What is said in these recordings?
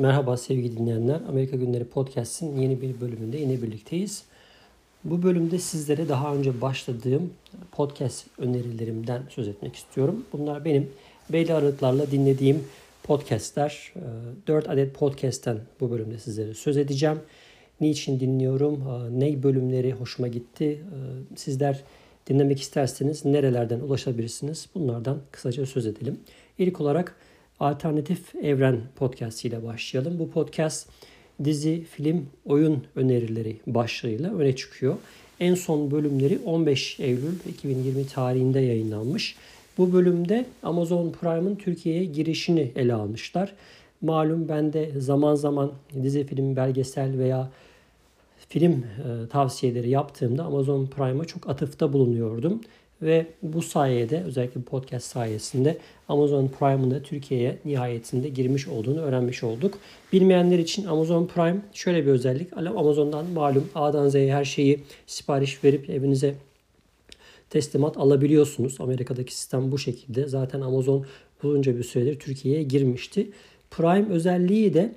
Merhaba sevgili dinleyenler. Amerika Günleri Podcast'in yeni bir bölümünde yine birlikteyiz. Bu bölümde sizlere daha önce başladığım podcast önerilerimden söz etmek istiyorum. Bunlar benim belli aralıklarla dinlediğim podcastler. 4 ee, adet podcast'ten bu bölümde sizlere söz edeceğim. Niçin dinliyorum, ee, ne bölümleri hoşuma gitti. Ee, sizler dinlemek isterseniz nerelerden ulaşabilirsiniz? Bunlardan kısaca söz edelim. İlk olarak Alternatif Evren podcast ile başlayalım. Bu podcast dizi, film, oyun önerileri başlığıyla öne çıkıyor. En son bölümleri 15 Eylül 2020 tarihinde yayınlanmış. Bu bölümde Amazon Prime'ın Türkiye'ye girişini ele almışlar. Malum ben de zaman zaman dizi, film, belgesel veya film e, tavsiyeleri yaptığımda Amazon Prime'a çok atıfta bulunuyordum. Ve bu sayede özellikle podcast sayesinde Amazon Prime'ın da Türkiye'ye nihayetinde girmiş olduğunu öğrenmiş olduk. Bilmeyenler için Amazon Prime şöyle bir özellik. Amazon'dan malum A'dan Z'ye her şeyi sipariş verip evinize teslimat alabiliyorsunuz. Amerika'daki sistem bu şekilde. Zaten Amazon uzunca bir süredir Türkiye'ye girmişti. Prime özelliği de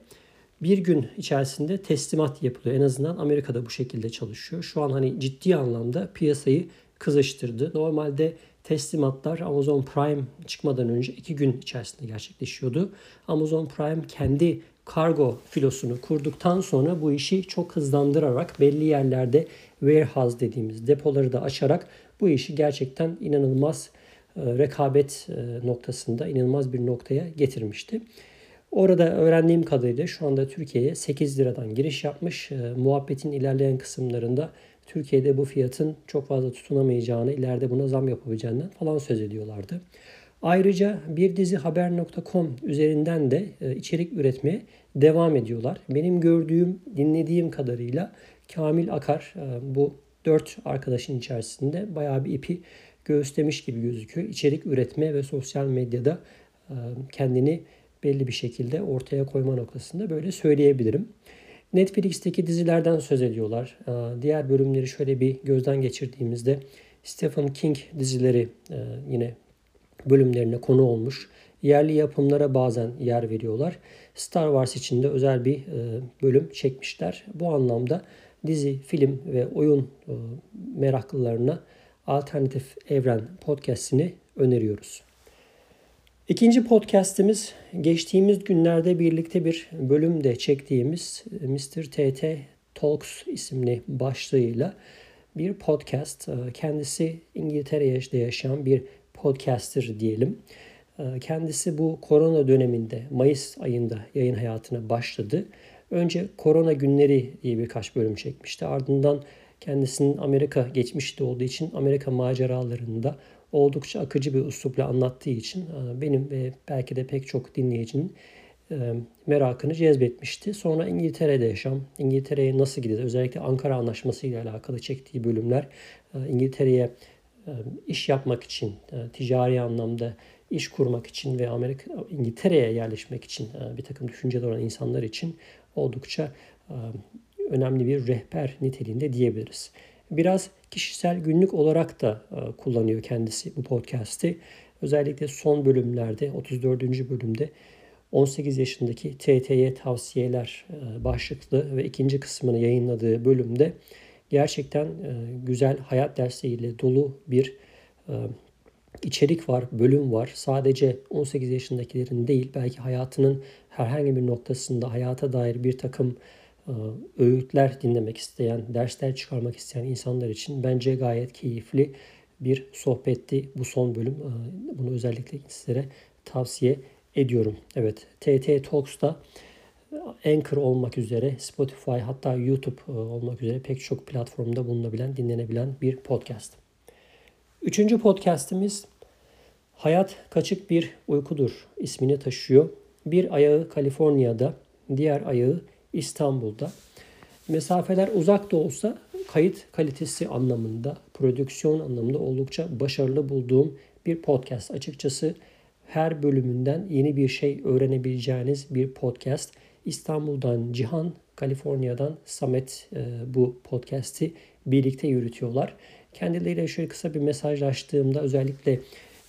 bir gün içerisinde teslimat yapılıyor. En azından Amerika'da bu şekilde çalışıyor. Şu an hani ciddi anlamda piyasayı kızıştırdı. Normalde teslimatlar Amazon Prime çıkmadan önce iki gün içerisinde gerçekleşiyordu. Amazon Prime kendi kargo filosunu kurduktan sonra bu işi çok hızlandırarak belli yerlerde warehouse dediğimiz depoları da açarak bu işi gerçekten inanılmaz e, rekabet e, noktasında inanılmaz bir noktaya getirmişti. Orada öğrendiğim kadarıyla şu anda Türkiye'ye 8 liradan giriş yapmış. E, muhabbetin ilerleyen kısımlarında Türkiye'de bu fiyatın çok fazla tutunamayacağını, ileride buna zam yapabileceğinden falan söz ediyorlardı. Ayrıca bir dizi haber.com üzerinden de e, içerik üretmeye devam ediyorlar. Benim gördüğüm, dinlediğim kadarıyla Kamil Akar e, bu dört arkadaşın içerisinde bayağı bir ipi göğüslemiş gibi gözüküyor. İçerik üretme ve sosyal medyada e, kendini belli bir şekilde ortaya koyma noktasında böyle söyleyebilirim. Netflix'teki dizilerden söz ediyorlar. Ee, diğer bölümleri şöyle bir gözden geçirdiğimizde Stephen King dizileri e, yine bölümlerine konu olmuş. Yerli yapımlara bazen yer veriyorlar. Star Wars için de özel bir e, bölüm çekmişler. Bu anlamda dizi, film ve oyun e, meraklılarına Alternatif Evren podcast'ini öneriyoruz. İkinci podcast'imiz geçtiğimiz günlerde birlikte bir bölümde çektiğimiz e, Mr. TT Talks isimli başlığıyla bir podcast. E, kendisi İngiltere'de yaşayan bir podcaster diyelim. E, kendisi bu korona döneminde Mayıs ayında yayın hayatına başladı. Önce korona günleri diye birkaç bölüm çekmişti. Ardından kendisinin Amerika geçmişte olduğu için Amerika maceralarında oldukça akıcı bir üslupla anlattığı için e, benim ve belki de pek çok dinleyicinin e, merakını cezbetmişti. Sonra İngiltere'de yaşam, İngiltere'ye nasıl gideceğiz? Özellikle Ankara Anlaşması ile alakalı çektiği bölümler e, İngiltere'ye iş yapmak için, ticari anlamda iş kurmak için ve Amerika İngiltere'ye yerleşmek için bir takım düşünceler olan insanlar için oldukça önemli bir rehber niteliğinde diyebiliriz. Biraz kişisel günlük olarak da e, kullanıyor kendisi bu podcast'i. Özellikle son bölümlerde 34. bölümde 18 yaşındaki TT'ye tavsiyeler e, başlıklı ve ikinci kısmını yayınladığı bölümde gerçekten e, güzel hayat dersleriyle dolu bir içerik var, bölüm var. Sadece 18 yaşındakilerin değil belki hayatının herhangi bir noktasında hayata dair bir takım öğütler dinlemek isteyen, dersler çıkarmak isteyen insanlar için bence gayet keyifli bir sohbetti bu son bölüm. E, bunu özellikle sizlere tavsiye ediyorum. Evet, TT Talks'ta e, Anchor olmak üzere Spotify hatta YouTube olmak üzere pek çok platformda bulunabilen, dinlenebilen bir podcast. Üçüncü podcastimiz Hayat Kaçık Bir Uykudur ismini taşıyor. Bir ayağı Kaliforniya'da, diğer ayağı İstanbul'da. Mesafeler uzak da olsa kayıt kalitesi anlamında, prodüksiyon anlamında oldukça başarılı bulduğum bir podcast. Açıkçası her bölümünden yeni bir şey öğrenebileceğiniz bir podcast. İstanbul'dan Cihan, Kaliforniya'dan Samet e, bu podcast'i birlikte yürütüyorlar. Kendileriyle şöyle kısa bir mesajlaştığımda özellikle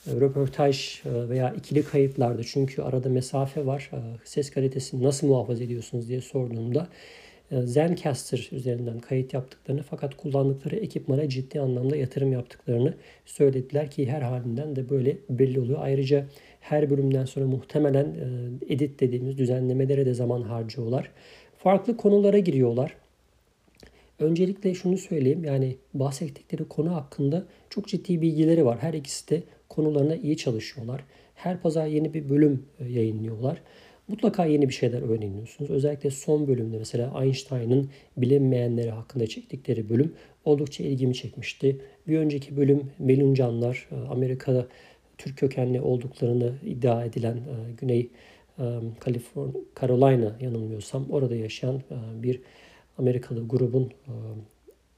röportaj veya ikili kayıtlarda çünkü arada mesafe var. Ses kalitesini nasıl muhafaza ediyorsunuz diye sorduğumda Zencaster üzerinden kayıt yaptıklarını fakat kullandıkları ekipmana ciddi anlamda yatırım yaptıklarını söylediler ki her halinden de böyle belli oluyor. Ayrıca her bölümden sonra muhtemelen edit dediğimiz düzenlemelere de zaman harcıyorlar. Farklı konulara giriyorlar. Öncelikle şunu söyleyeyim yani bahsettikleri konu hakkında çok ciddi bilgileri var. Her ikisi de konularına iyi çalışıyorlar. Her pazar yeni bir bölüm e, yayınlıyorlar. Mutlaka yeni bir şeyler öğreniyorsunuz. Özellikle son bölümde mesela Einstein'ın bilinmeyenleri hakkında çektikleri bölüm oldukça ilgimi çekmişti. Bir önceki bölüm Meluncanlar, e, Amerika'da Türk kökenli olduklarını iddia edilen e, Güney Kaliforniya, Carolina yanılmıyorsam orada yaşayan bir Amerikalı grubun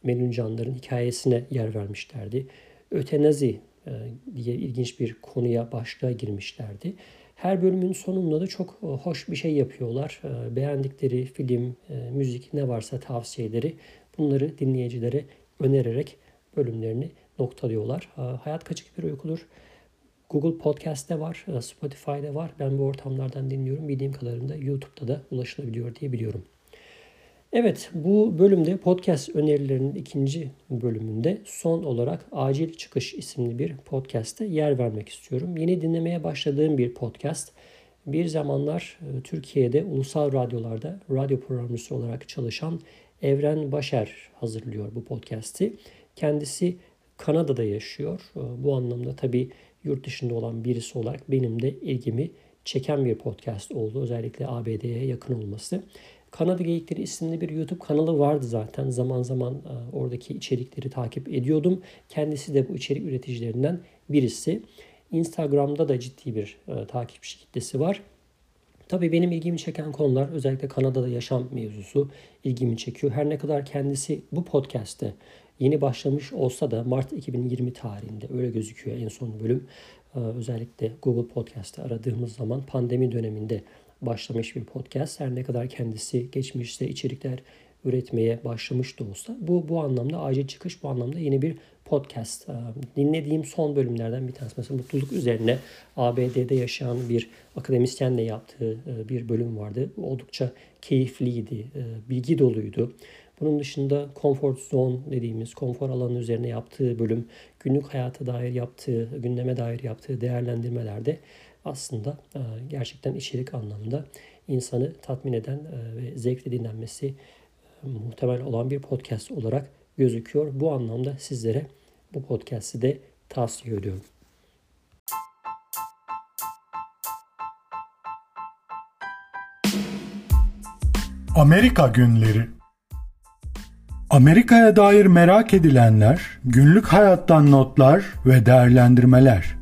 Meluncanların hikayesine yer vermişlerdi. Ötenazi diye ilginç bir konuya başlığa girmişlerdi. Her bölümün sonunda da çok e, hoş bir şey yapıyorlar. E, beğendikleri film, müzik ne varsa tavsiyeleri bunları dinleyicilere önererek bölümlerini noktalıyorlar. Hayat Kaçık Bir Uykudur. Google Podcast'te var, Spotify'da var. Ben bu ortamlardan dinliyorum. Bildiğim kadarıyla YouTube'da da ulaşılabiliyor diye biliyorum. Evet bu bölümde podcast önerilerinin ikinci bölümünde son olarak Acil Çıkış isimli bir podcast'te yer vermek istiyorum. Yeni dinlemeye başladığım bir podcast. Bir zamanlar e, Türkiye'de ulusal radyolarda radyo programcısı olarak çalışan Evren Başer hazırlıyor bu podcast'i. Kendisi Kanada'da yaşıyor. E, bu anlamda tabii yurt dışında olan birisi olarak benim de ilgimi çeken bir podcast oldu. Özellikle ABD'ye yakın olması. Kanada Geyikleri isimli bir YouTube kanalı vardı zaten. Zaman zaman e, oradaki içerikleri takip ediyordum. Kendisi de bu içerik üreticilerinden birisi. Instagram'da da ciddi bir e, takipçi kitlesi var. Tabii benim ilgimi çeken konular özellikle Kanada'da yaşam mevzusu ilgimi çekiyor. Her ne kadar kendisi bu podcast'te yeni başlamış olsa da Mart 2020 tarihinde öyle gözüküyor en son bölüm. E, özellikle Google Podcast'te aradığımız zaman pandemi döneminde başlamış bir podcast. Her ne kadar kendisi geçmişte içerikler üretmeye başlamış da olsa bu bu anlamda acil çıkış bu anlamda yeni bir podcast. Ee, dinlediğim son bölümlerden bir tanesi mesela mutluluk üzerine ABD'de yaşayan bir akademisyenle yaptığı e, bir bölüm vardı. Oldukça keyifliydi, e, bilgi doluydu. Bunun dışında comfort zone dediğimiz konfor alanı üzerine yaptığı bölüm, günlük hayata dair yaptığı, gündeme dair yaptığı değerlendirmelerde aslında e, gerçekten içerik anlamında insanı tatmin eden e, ve zevkle dinlenmesi e, muhtemel olan bir podcast olarak gözüküyor. Bu anlamda sizlere bu podcast'i de tavsiye ediyorum. Amerika Günleri Amerika'ya dair merak edilenler, günlük hayattan notlar ve değerlendirmeler.